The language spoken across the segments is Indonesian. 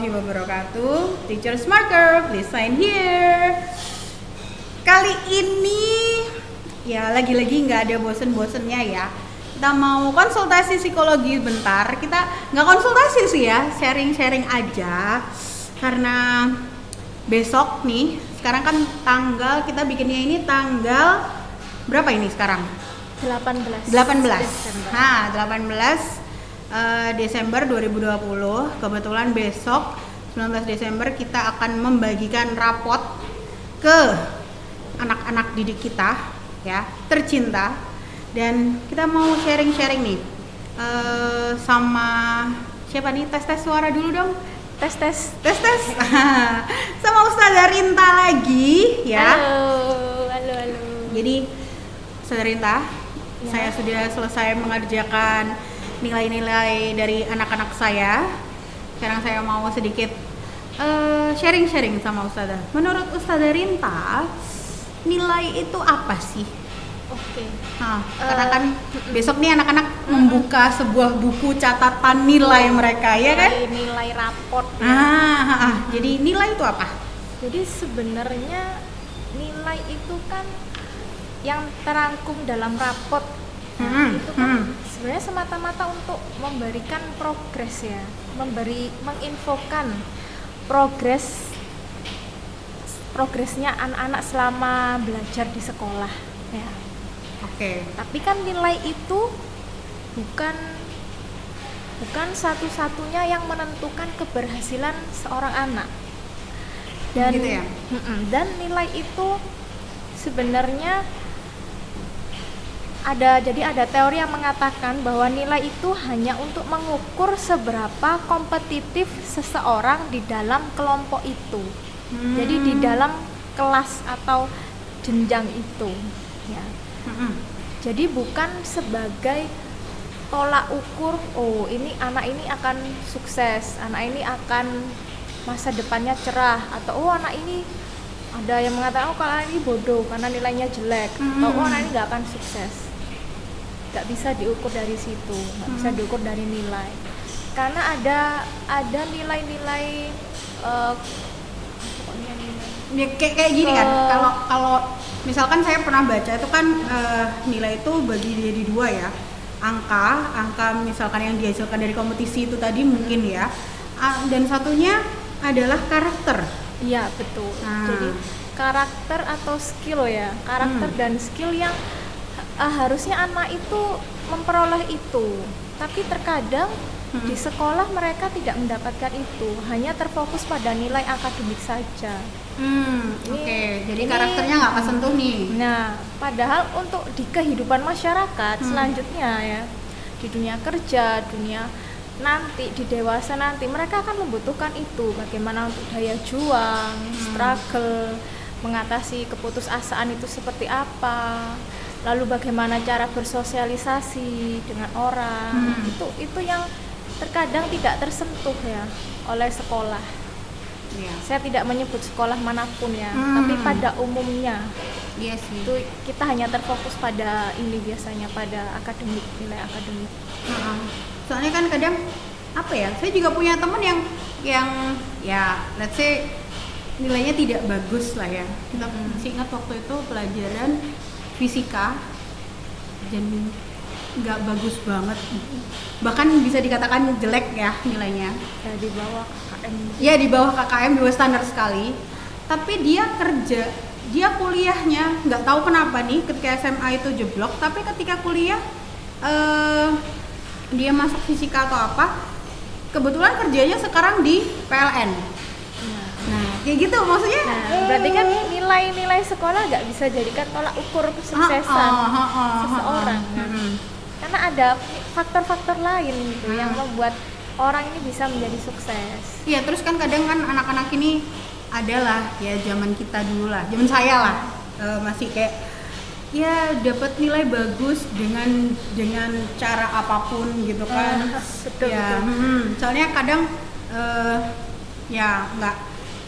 warahmatullahi wabarakatuh. Teacher Girl, please sign here. Kali ini ya lagi-lagi nggak ada bosen-bosennya ya. Kita mau konsultasi psikologi bentar. Kita nggak konsultasi sih ya, sharing-sharing aja. Karena besok nih, sekarang kan tanggal kita bikinnya ini tanggal berapa ini sekarang? 18 18. Desember. Nah, 18 eh, Desember 2020. Kebetulan besok 19 Desember kita akan membagikan rapot ke anak-anak didik kita ya, tercinta. Dan kita mau sharing-sharing nih eh, sama siapa nih? Tes-tes suara dulu dong. tes tes Tes tes. sama Ustazah Rinta lagi ya. halo halo halo Jadi Saudara Rinta, Ya. saya sudah selesai mengerjakan nilai-nilai dari anak-anak saya. Sekarang saya mau sedikit eh, sharing-sharing sama Ustazah. Menurut Ustazah Rinta, nilai itu apa sih? oke Nah, Eh, karena kan besok nih anak-anak membuka sebuah buku catatan nilai mereka, ya kan? Nilai- nilai raport ya. Ah, ah, ah. jadi nilai itu apa? jadi sebenarnya nilai itu kan yang terangkum dalam raport Hmm, itu kan hmm. sebenarnya semata-mata untuk memberikan progres ya memberi menginfokan progres progresnya anak-anak selama belajar di sekolah ya Oke. tapi kan nilai itu bukan bukan satu-satunya yang menentukan keberhasilan seorang anak dan Gitu ya? Dan nilai itu sebenarnya ada jadi ada teori yang mengatakan bahwa nilai itu hanya untuk mengukur seberapa kompetitif seseorang di dalam kelompok itu jadi di Hmm. dalam kelas atau jenjang itu ya Mm-mm. jadi bukan sebagai tolak ukur oh ini anak ini akan sukses anak ini akan masa depannya cerah atau oh anak ini ada yang mengatakan oh kalau anak ini bodoh karena nilainya jelek atau oh Hmm. anak ini nggak akan sukses nggak bisa diukur dari situ nggak bisa Hmm. diukur dari nilai karena ada ada nilai-nilai eh, Ya, kayak kayak gini kan Eh. kalau kalau misalkan saya pernah baca itu kan eh, nilai itu bagi jadi dua ya angka angka misalkan yang dihasilkan dari kompetisi itu tadi mungkin ya Ah, dan satunya adalah karakter Iya betul. Nah. Jadi karakter atau skill ya, karakter Hmm. dan skill yang uh, harusnya anak itu memperoleh itu. Tapi terkadang Hmm. di sekolah mereka tidak mendapatkan itu, hanya terfokus pada nilai akademik saja. hmm oke Ini- jadi ini- karakternya nggak kesentuh nih Nah, padahal untuk di kehidupan masyarakat Hmm. selanjutnya ya, di dunia kerja, dunia nanti di dewasa nanti mereka akan membutuhkan itu bagaimana untuk daya juang, Hmm. struggle, mengatasi keputusasaan itu seperti apa, lalu bagaimana cara bersosialisasi dengan orang Hmm. itu itu yang terkadang tidak tersentuh ya oleh sekolah. Iya Saya tidak menyebut sekolah mana pun ya, Hmm. tapi pada umumnya iya sih itu kita hanya terfokus pada ini biasanya pada akademik nilai akademik Heeh. soalnya kan kadang apa ya saya juga punya temen yang yang ya let's say nilainya tidak bagus lah ya kita Hmm. masih ingat waktu itu pelajaran fisika dan nggak bagus banget. Bahkan bisa dikatakan jelek ya nilainya. Ya di bawah KKM ya di bawah KKM dua standar sekali. Tapi dia kerja dia kuliahnya nggak tahu kenapa nih ketika SMA itu jeblok tapi ketika kuliah eh dia masuk fisika atau apa kebetulan kerjanya sekarang di PLN kayak gitu maksudnya nah, berarti kan nilai-nilai sekolah nggak bisa jadikan tolak ukur kesuksesan ah, ah, ah, seseorang kan. mm-mm. karena ada faktor-faktor lain gitu yang Hmm. membuat orang ini bisa menjadi sukses Iya terus kan kadang kan anak-anak ini adalah ya zaman kita dulu lah, zaman saya lah eh, masih kayak ya dapat nilai bagus dengan dengan cara apa pun gitu kan. Ah, betul, ya, betul. mm, soalnya kadang eh, ya nggak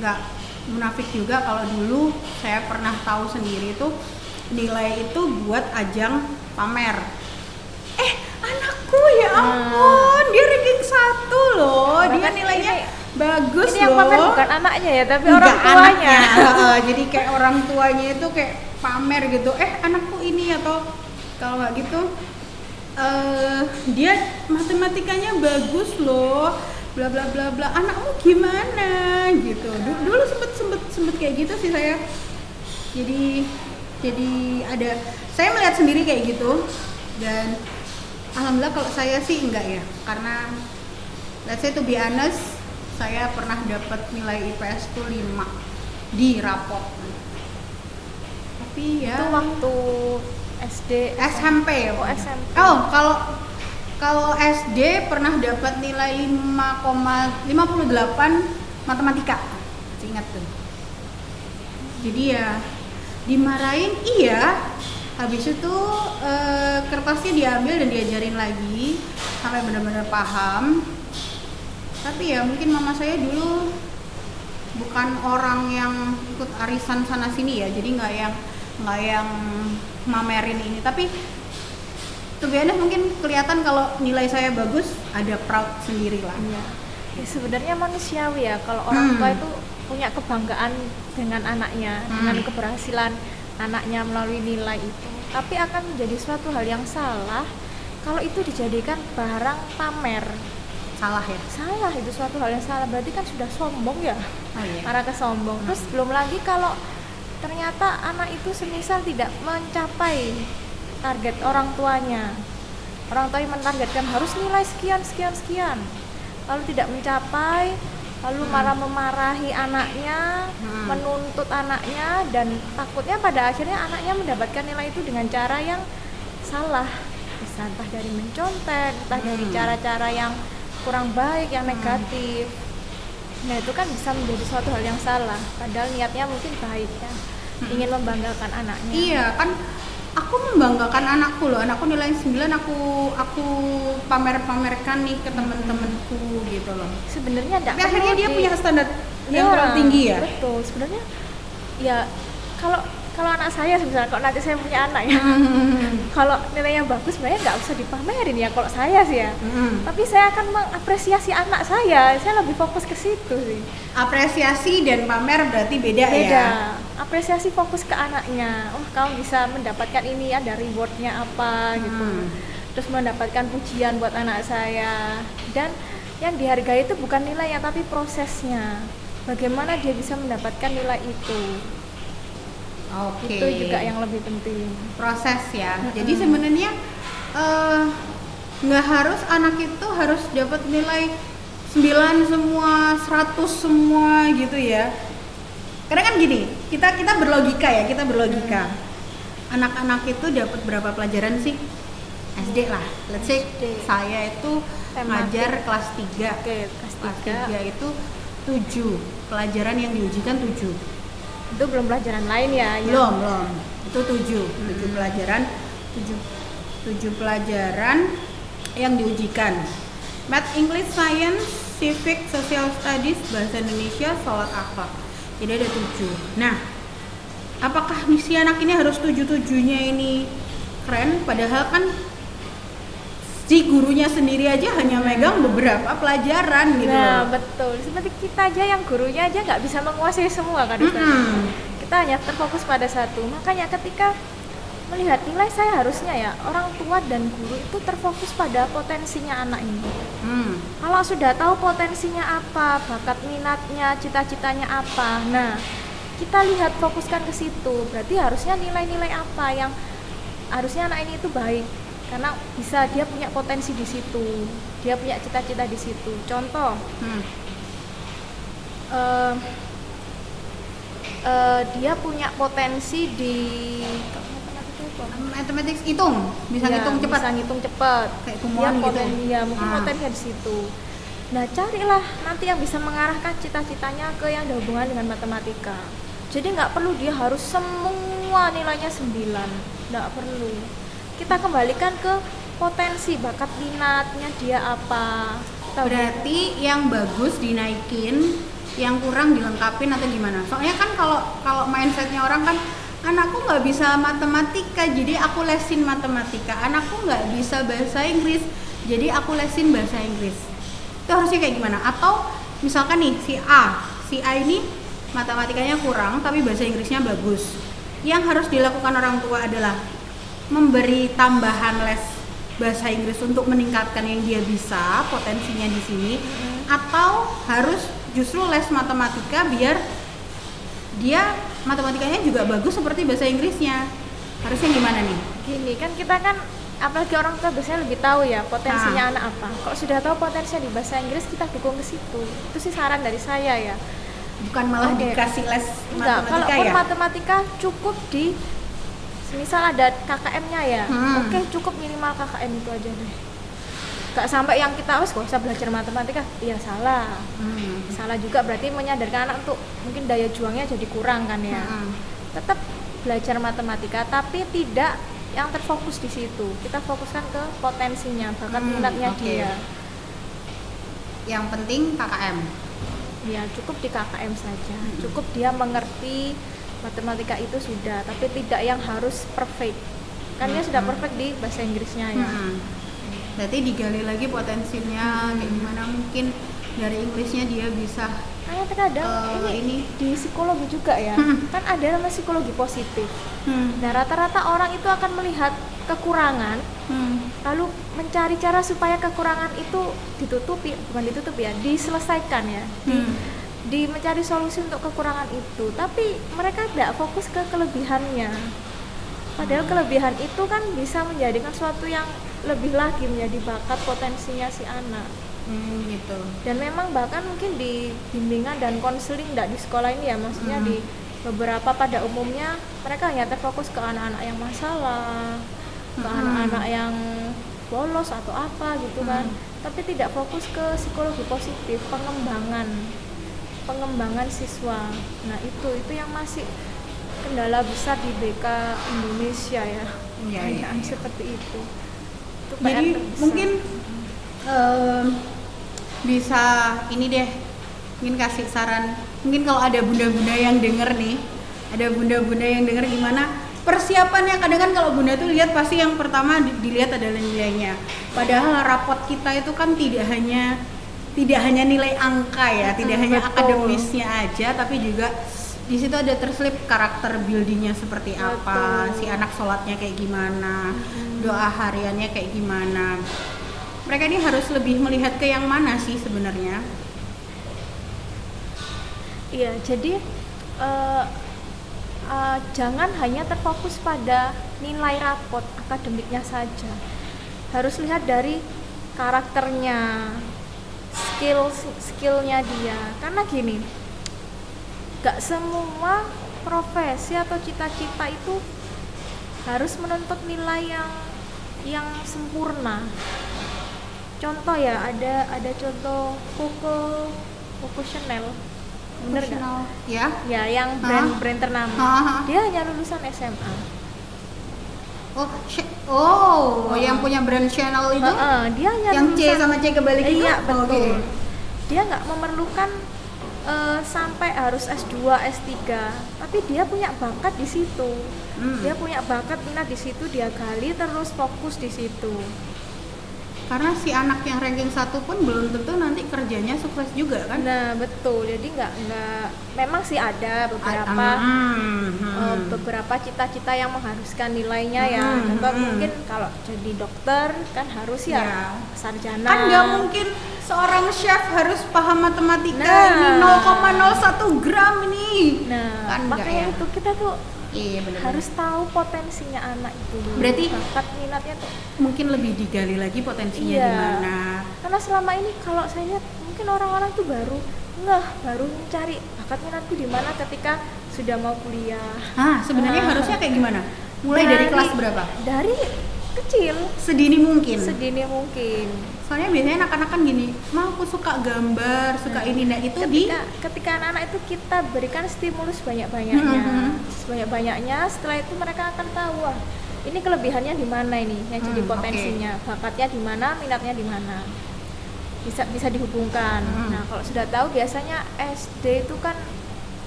nggak munafik juga kalau dulu saya pernah tahu sendiri itu nilai itu buat ajang pamer. Eh anakku ya Ah. ampun dia ranking satu loh, dia Bahkan nilainya ini- bagus ini yang loh pamer bukan anaknya ya tapi Enggak, orang tuanya anaknya. Jadi kayak orang tuanya itu kayak pamer gitu eh anakku ini atau kalau nggak gitu eh dia matematikanya bagus loh bla bla bla bla anakmu gimana? Gitu. Du- dulu sempet sempet sempet kayak gitu sih saya. Jadi jadi ada saya melihat sendiri kayak gitu. Dan alhamdulillah kalau saya sih enggak ya karena let's say to be honest saya pernah dapat nilai IPS tuh 5 di rapot. Tapi ya itu waktu SD SMP ya Oh, pokoknya. SMP. oh kalau kalau SD pernah dapat nilai 5,58 matematika. Ingat tuh. Jadi ya dimarahin iya. Habis itu eh, kertasnya diambil dan diajarin lagi sampai benar-benar paham. Tapi ya mungkin mama saya dulu bukan orang yang ikut arisan sana sini ya. Jadi nggak yang nggak yang mamerin ini. Tapi tuh mungkin kelihatan kalau nilai saya bagus ada proud sendiri lah Iya. Ya, sebenarnya manusiawi ya kalau orang Hmm. tua itu punya kebanggaan dengan anaknya, dengan Hmm. keberhasilan anaknya melalui nilai itu. Tapi akan menjadi suatu hal yang salah kalau itu dijadikan barang pamer. salah ya Salah itu suatu hal yang salah. Berarti kan sudah sombong ya. oh iya Arah ke sombong. Terus belum lagi kalau ternyata anak itu semisal tidak mencapai target orang tuanya. Orang tuanya mentargetkan harus nilai sekian sekian sekian. Lalu tidak mencapai, lalu marah memarahi anaknya, Hmm. menuntut anaknya dan takutnya pada akhirnya anaknya mendapatkan nilai itu dengan cara yang salah. Bisa entah dari mencontek, entah dari Hmm. cara-cara yang kurang baik, yang negatif. Nah itu kan bisa menjadi suatu hal yang salah. Padahal niatnya mungkin baik ya, ingin membanggakan anaknya. iya kan aku membanggakan anakku loh anakku nilai 9 aku aku pamer-pamerkan nih ke temen-temenku gitu loh Sebenarnya tapi akhirnya dia punya standar yang Iya, terlalu tinggi ya Betul. Sebenarnya ya kalau kalau anak saya misalnya kalau nanti saya punya anak ya, kalau nilainya bagus sebenarnya nggak usah dipamerin ya kalau saya sih ya. Mm. Tapi saya akan mengapresiasi anak saya. Saya lebih fokus ke situ sih. apresiasi dan pamer berarti beda, beda ya apresiasi fokus ke anaknya. Oh kamu bisa mendapatkan ini ada rewardnya apa gitu. Hmm. terus mendapatkan pujian buat anak saya. Dan yang dihargai itu bukan nilainya tapi prosesnya. Bagaimana dia bisa mendapatkan nilai itu? Oke. Itu juga yang lebih penting. Proses ya. Mm-mm. jadi sebenarnya eh, nggak harus anak itu harus dapat nilai 9 semua 100 semua gitu ya. Karena kan gini kita kita berlogika ya kita berlogika. Anak-anak itu dapat berapa pelajaran sih? SD lah. Let's say SD. saya itu Tematik. ngajar kelas 3 oke kelas kelas tiga. 3 itu 7 pelajaran yang diujikan 7 itu belum pelajaran lain ya yang- belum belum. Itu tujuh. Tujuh pelajaran. Tujuh. Tujuh pelajaran yang diujikan. Math, English, Science, Civic, Social Studies, Bahasa Indonesia, Sholat Akhlak. Jadi ada tujuh. Nah, apakah misi anak ini harus tujuh tujuhnya ini keren? Padahal kan si gurunya sendiri aja hanya megang beberapa pelajaran gitu. Nah, betul. Seperti kita aja yang gurunya aja nggak bisa menguasai semua kan? Mm-mm. Kita hanya terfokus pada satu. Makanya ketika melihat nilai saya harusnya ya orang tua dan guru itu terfokus pada potensinya anak ini. Hmm. Kalau sudah tahu potensinya apa, bakat minatnya, cita-citanya apa. Nah, kita lihat fokuskan ke situ. Berarti harusnya nilai-nilai apa yang harusnya anak ini itu baik karena bisa dia punya potensi di situ. Dia punya cita-cita di situ. Contoh, Hmm. eh, eh, dia punya potensi di Mathematics hitung, bisa Ya, ngitung cepat. bisa ngitung cepat Kayak dia kumuan gitu. poten, ya mungkin Ah. potensinya di situ nah carilah nanti yang bisa mengarahkan cita-citanya ke yang ada hubungan dengan matematika jadi nggak perlu dia harus semua nilainya 9 nggak perlu kita kembalikan ke potensi bakat minatnya dia apa Kita Berarti yang bagus dinaikin, yang kurang dilengkapin atau gimana? Soalnya kan kalau kalau mindsetnya orang kan anakku nggak bisa matematika, jadi aku lesin matematika. Anakku nggak bisa bahasa Inggris, jadi aku lesin bahasa Inggris. Itu harusnya kayak gimana? Atau misalkan nih si A si A ini matematikanya kurang tapi bahasa Inggrisnya bagus yang harus dilakukan orang tua adalah memberi tambahan les bahasa Inggris untuk meningkatkan yang dia bisa potensinya di sini atau harus justru les matematika biar dia matematikanya juga bagus seperti bahasa Inggrisnya. Harusnya gimana nih? Gini kan kita kan apalagi orang tua biasanya lebih tahu ya potensinya Nah. anak apa. Kalau sudah tahu potensinya di bahasa Inggris kita dukung ke situ. Itu sih saran dari saya ya. Bukan malah Oke. dikasih les enggak matematika kalaupun ya? matematika cukup di misal ada KKM-nya ya. Hmm. oke cukup minimal KKM itu aja deh Gak sampai yang kita harus gak usah belajar matematika iya salah Hmm. salah juga berarti menyadarkan anak untuk mungkin daya juangnya jadi kurang kan ya Hmm. tetap belajar matematika tapi tidak yang terfokus di situ kita fokuskan ke potensinya bakat Hmm, minatnya oke. dia yang penting KKM ya cukup di KKM saja Hmm. cukup dia mengerti matematika itu sudah tapi tidak yang harus perfect kan dia sudah Hmm. perfect di bahasa Inggrisnya ya Hmm. Berarti digali lagi potensinya kayak gimana mungkin dari Inggrisnya dia bisa Karena terkadang Eh, ini, ini. di psikologi juga ya Hmm. kan ada namanya psikologi positif hmm. nah rata-rata orang itu akan melihat kekurangan Hmm. lalu mencari cara supaya kekurangan itu ditutupi bukan ditutupi ya diselesaikan ya di, Hmm. di mencari solusi untuk kekurangan itu tapi mereka tidak fokus ke kelebihannya padahal kelebihan itu kan bisa menjadikan suatu yang lebih lagi menjadi bakat potensinya si anak Hmm, gitu dan memang bahkan mungkin di bimbingan dan konseling tidak di sekolah ini ya maksudnya Hmm. di beberapa pada umumnya mereka hanya terfokus ke anak-anak yang masalah ke Hmm. anak-anak yang bolos atau apa gitu kan Hmm. tapi tidak fokus ke psikologi positif pengembangan pengembangan siswa nah itu itu yang masih kendala besar di BK Indonesia ya. Iya, iya, iya. seperti itu. Itu PR jadi terbesar. mungkin em, bisa ini deh mungkin kasih saran. Mungkin kalau ada bunda-bunda yang denger nih ada bunda-bunda yang denger gimana persiapannya. Kadang kan kalau bunda tuh lihat pasti yang pertama di- dilihat adalah nilainya. Padahal rapot kita itu kan tidak hanya tidak hanya nilai angka ya tidak hanya akademisnya aja tapi juga di situ ada terselip karakter buildingnya seperti apa Betul. si anak sholatnya kayak gimana doa hariannya kayak gimana mereka ini harus lebih melihat ke yang mana sih sebenarnya Iya, jadi eh, eh, jangan hanya terfokus pada nilai rapot akademiknya saja. Harus lihat dari karakternya, skill skillnya dia. Karena gini, gak semua profesi atau cita-cita itu harus menuntut nilai yang yang sempurna. Contoh ya, ada ada contoh Coco Coco Chanel. Bener? Profesional. ya Ya, yang brand brand ternama. Hah? Dia hanya lulusan SMA. oh sh- oh yang punya brand channel itu Heeh, dia hanya yang C lulusan- sama C kebalik itu Iya, Oh, betul. oke. Dia nggak memerlukan eh, sampai harus S2, S3, tapi dia punya bakat di situ. Hmm. Dia punya bakat minat di situ, dia gali terus fokus di situ. karena si anak yang ranking satu pun belum tentu nanti kerjanya sukses juga kan Nah, betul. Jadi nggak nggak memang sih ada beberapa Hmm, hmm. eh, beberapa cita-cita yang mengharuskan nilainya ya. Hmm, Contoh hmm. mungkin kalau jadi dokter kan harus ya, Ya. sarjana. kan nggak mungkin seorang chef harus paham matematika Nah. ini 0,01 gram ini Nah, Kan makanya ya? itu kita tuh iya benar harus tahu potensinya anak itu dulu. Berarti- bakat minatnya tuh. mungkin lebih digali lagi potensinya Iya. di mana Karena selama ini kalau saya lihat mungkin orang-orang tuh baru ngeh, baru mencari bakat minatku di mana ketika sudah mau kuliah. ah sebenarnya Ah. harusnya kayak gimana mulai dari, kelas berapa Dari kecil, sedini mungkin? Sedini mungkin. soalnya biasanya anak-anak kan gini mah aku suka gambar suka ini nah itu di ketika ketika anak-anak itu kita berikan stimulus banyak-banyaknya. Mhm. sebanyak-banyaknya setelah itu mereka akan tahu wah ini kelebihannya di mana ini? Yang jadi Hmm, potensinya. Bakatnya di mana minatnya di mana. Bisa bisa dihubungkan. Hmm. nah kalau sudah tahu biasanya SD itu kan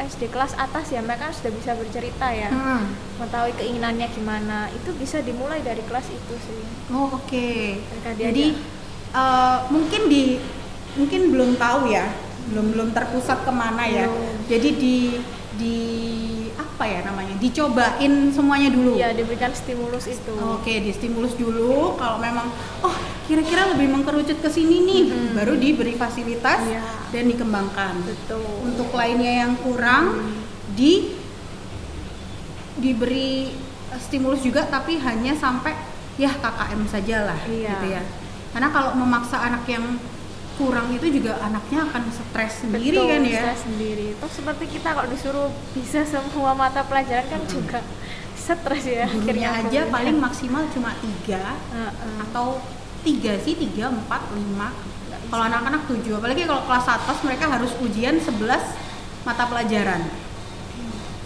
SD kelas atas ya mereka sudah bisa bercerita ya. Hmm. mengetahui keinginannya gimana. Itu bisa dimulai dari kelas itu sih. Oh oke. Mereka jadi eh, mungkin di mungkin belum tahu ya. Belum belum terpusat ke mana ya. Belum. jadi di di apa ya namanya dicobain semuanya dulu. Ya diberikan stimulus itu. Oke, di stimulus dulu. Kalau memang, oh kira-kira lebih mengkerucut ke sini nih, Mhm. baru diberi fasilitas Iya. dan dikembangkan. betul Untuk lainnya yang kurang, di diberi eh, stimulus juga, tapi hanya sampai ya KKM saja lah, Iya. gitu ya. Karena kalau memaksa anak yang kurang itu juga anaknya akan stres sendiri Betul, kan ya. stres sendiri toh seperti kita kalau disuruh bisa semua mata pelajaran kan juga stres ya Gurunya aja gurunya. paling maksimal cuma tiga Heeh. atau tiga sih tiga empat lima. Kalau anak-anak tujuh apalagi kalau kelas atas mereka harus ujian 11 mata pelajaran.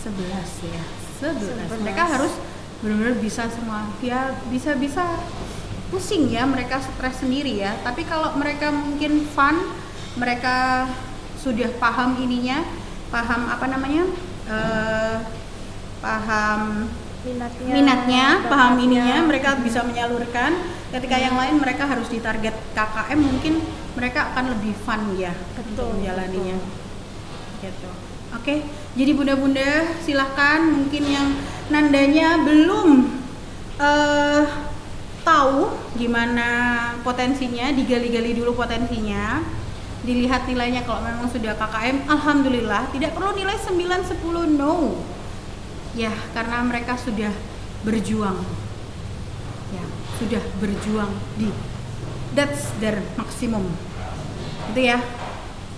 11 ya 11 11. mereka harus benar-benar bisa semua. Ya bisa-bisa pusing ya mereka stres sendiri ya. Tapi kalau mereka mungkin fun mereka sudah paham ininya paham apa namanya eh, paham minatnya minatnya, paham ininya, mereka bisa menyalurkan. Ketika yang lain mereka harus ditarget KKM, mungkin mereka akan lebih fun ya Betul, menjalaninya. Gitu. Oke, jadi bunda-bunda silahkan mungkin yang nandanya belum eh tahu gimana potensinya, digali-gali dulu potensinya. Dilihat nilainya kalau memang sudah KKM, alhamdulillah tidak perlu nilai 9 10 no. Ya, karena mereka sudah berjuang. Ya, sudah berjuang di that's their maximum. Itu ya.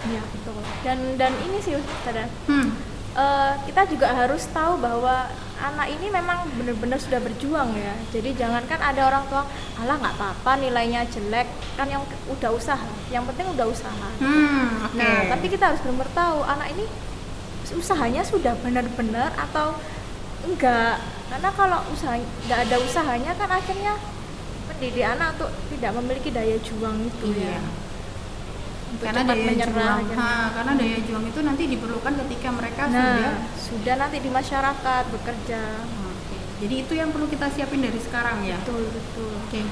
Iya, betul dan dan ini sih Ustazah, Hmm. eh, kita juga harus tahu bahwa anak ini memang benar-benar sudah berjuang ya jadi jangankan ada orang tua alah nggak apa-apa nilainya jelek kan yang udah usaha yang penting udah usaha Hmm, oke. Nah, tapi kita harus benar tahu anak ini usahanya sudah benar-benar atau enggak. Karena kalau usaha nggak ada usahanya kan akhirnya mendidik anak untuk tidak memiliki daya juang itu Iya. ya. Untuk karena daya menyerah juang, ha, karena daya juang itu nanti diperlukan ketika mereka Nah, sudah sudah nanti di masyarakat bekerja. Oke. Jadi itu yang perlu kita siapin dari sekarang ya. Betul, betul. Oke.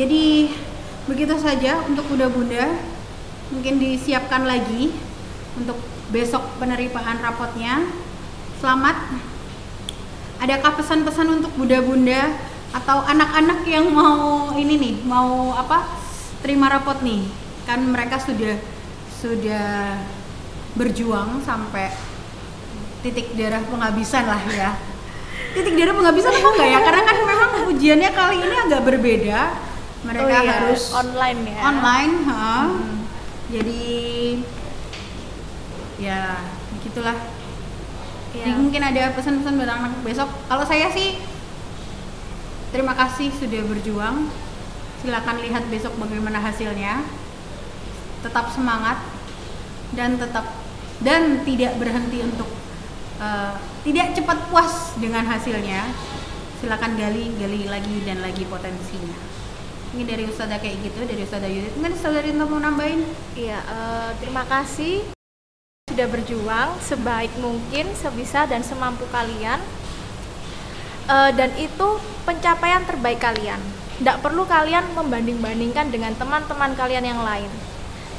Jadi begitu saja untuk bunda-bunda. Mungkin disiapkan lagi untuk besok penerimaan rapotnya. Selamat. Adakah pesan-pesan untuk bunda-bunda atau anak-anak yang mau ini nih, mau apa? Terima rapot nih. Kan mereka sudah sudah berjuang sampai titik darah penghabisan lah ya titik darah penghabisan apa enggak ya karena kan memang ujiannya kali ini agak berbeda mereka Oh iya, harus online ya. online ha. Hmm. jadi ya begitulah Iya. jadi mungkin ada pesan-pesan buat anak besok. Kalau saya sih terima kasih sudah berjuang. Silakan lihat besok bagaimana hasilnya. Tetap semangat dan tetap dan tidak berhenti untuk eh, tidak cepat puas dengan hasilnya. Silakan gali gali lagi dan lagi potensinya. Ini dari Ustazah kayak gitu dari Ustazah Yudit mungkin Ustazah Rinto mau nambahin? Iya, eh, terima kasih sudah berjuang sebaik mungkin, sebisa dan semampu kalian. Eh, dan itu pencapaian terbaik kalian. Tidak perlu kalian membanding-bandingkan dengan teman-teman kalian yang lain.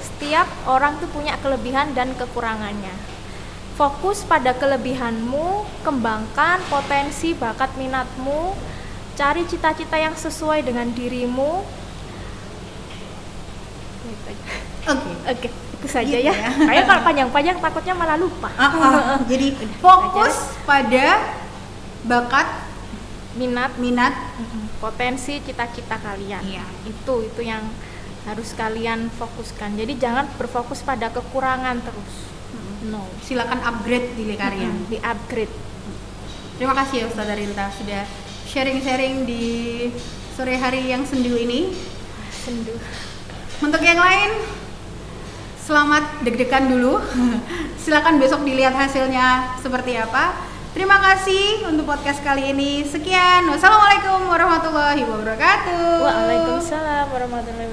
Setiap orang tuh punya kelebihan dan kekurangannya. Fokus pada kelebihanmu, kembangkan potensi bakat minatmu, cari cita-cita yang sesuai dengan dirimu. Gitu oke Oke, itu saja Gitu ya. ya. Kayak kalau panjang-panjang takutnya malah lupa. Ah, ah. jadi fokus pada bakat Minat, minat potensi, cita-cita kalian. Iya. Itu itu yang harus kalian fokuskan. Jadi jangan berfokus pada kekurangan terus. No. silakan upgrade diri kalian Di upgrade. Terima kasih ya Ustazah Rinta sudah sharing-sharing di sore hari yang sendu ini. Sendu. Untuk yang lain, selamat deg-degan dulu. Silakan besok dilihat hasilnya seperti apa. Terima kasih untuk podcast kali ini. Sekian. Wassalamualaikum warahmatullahi wabarakatuh. Waalaikumsalam warahmatullahi wabarakatuh.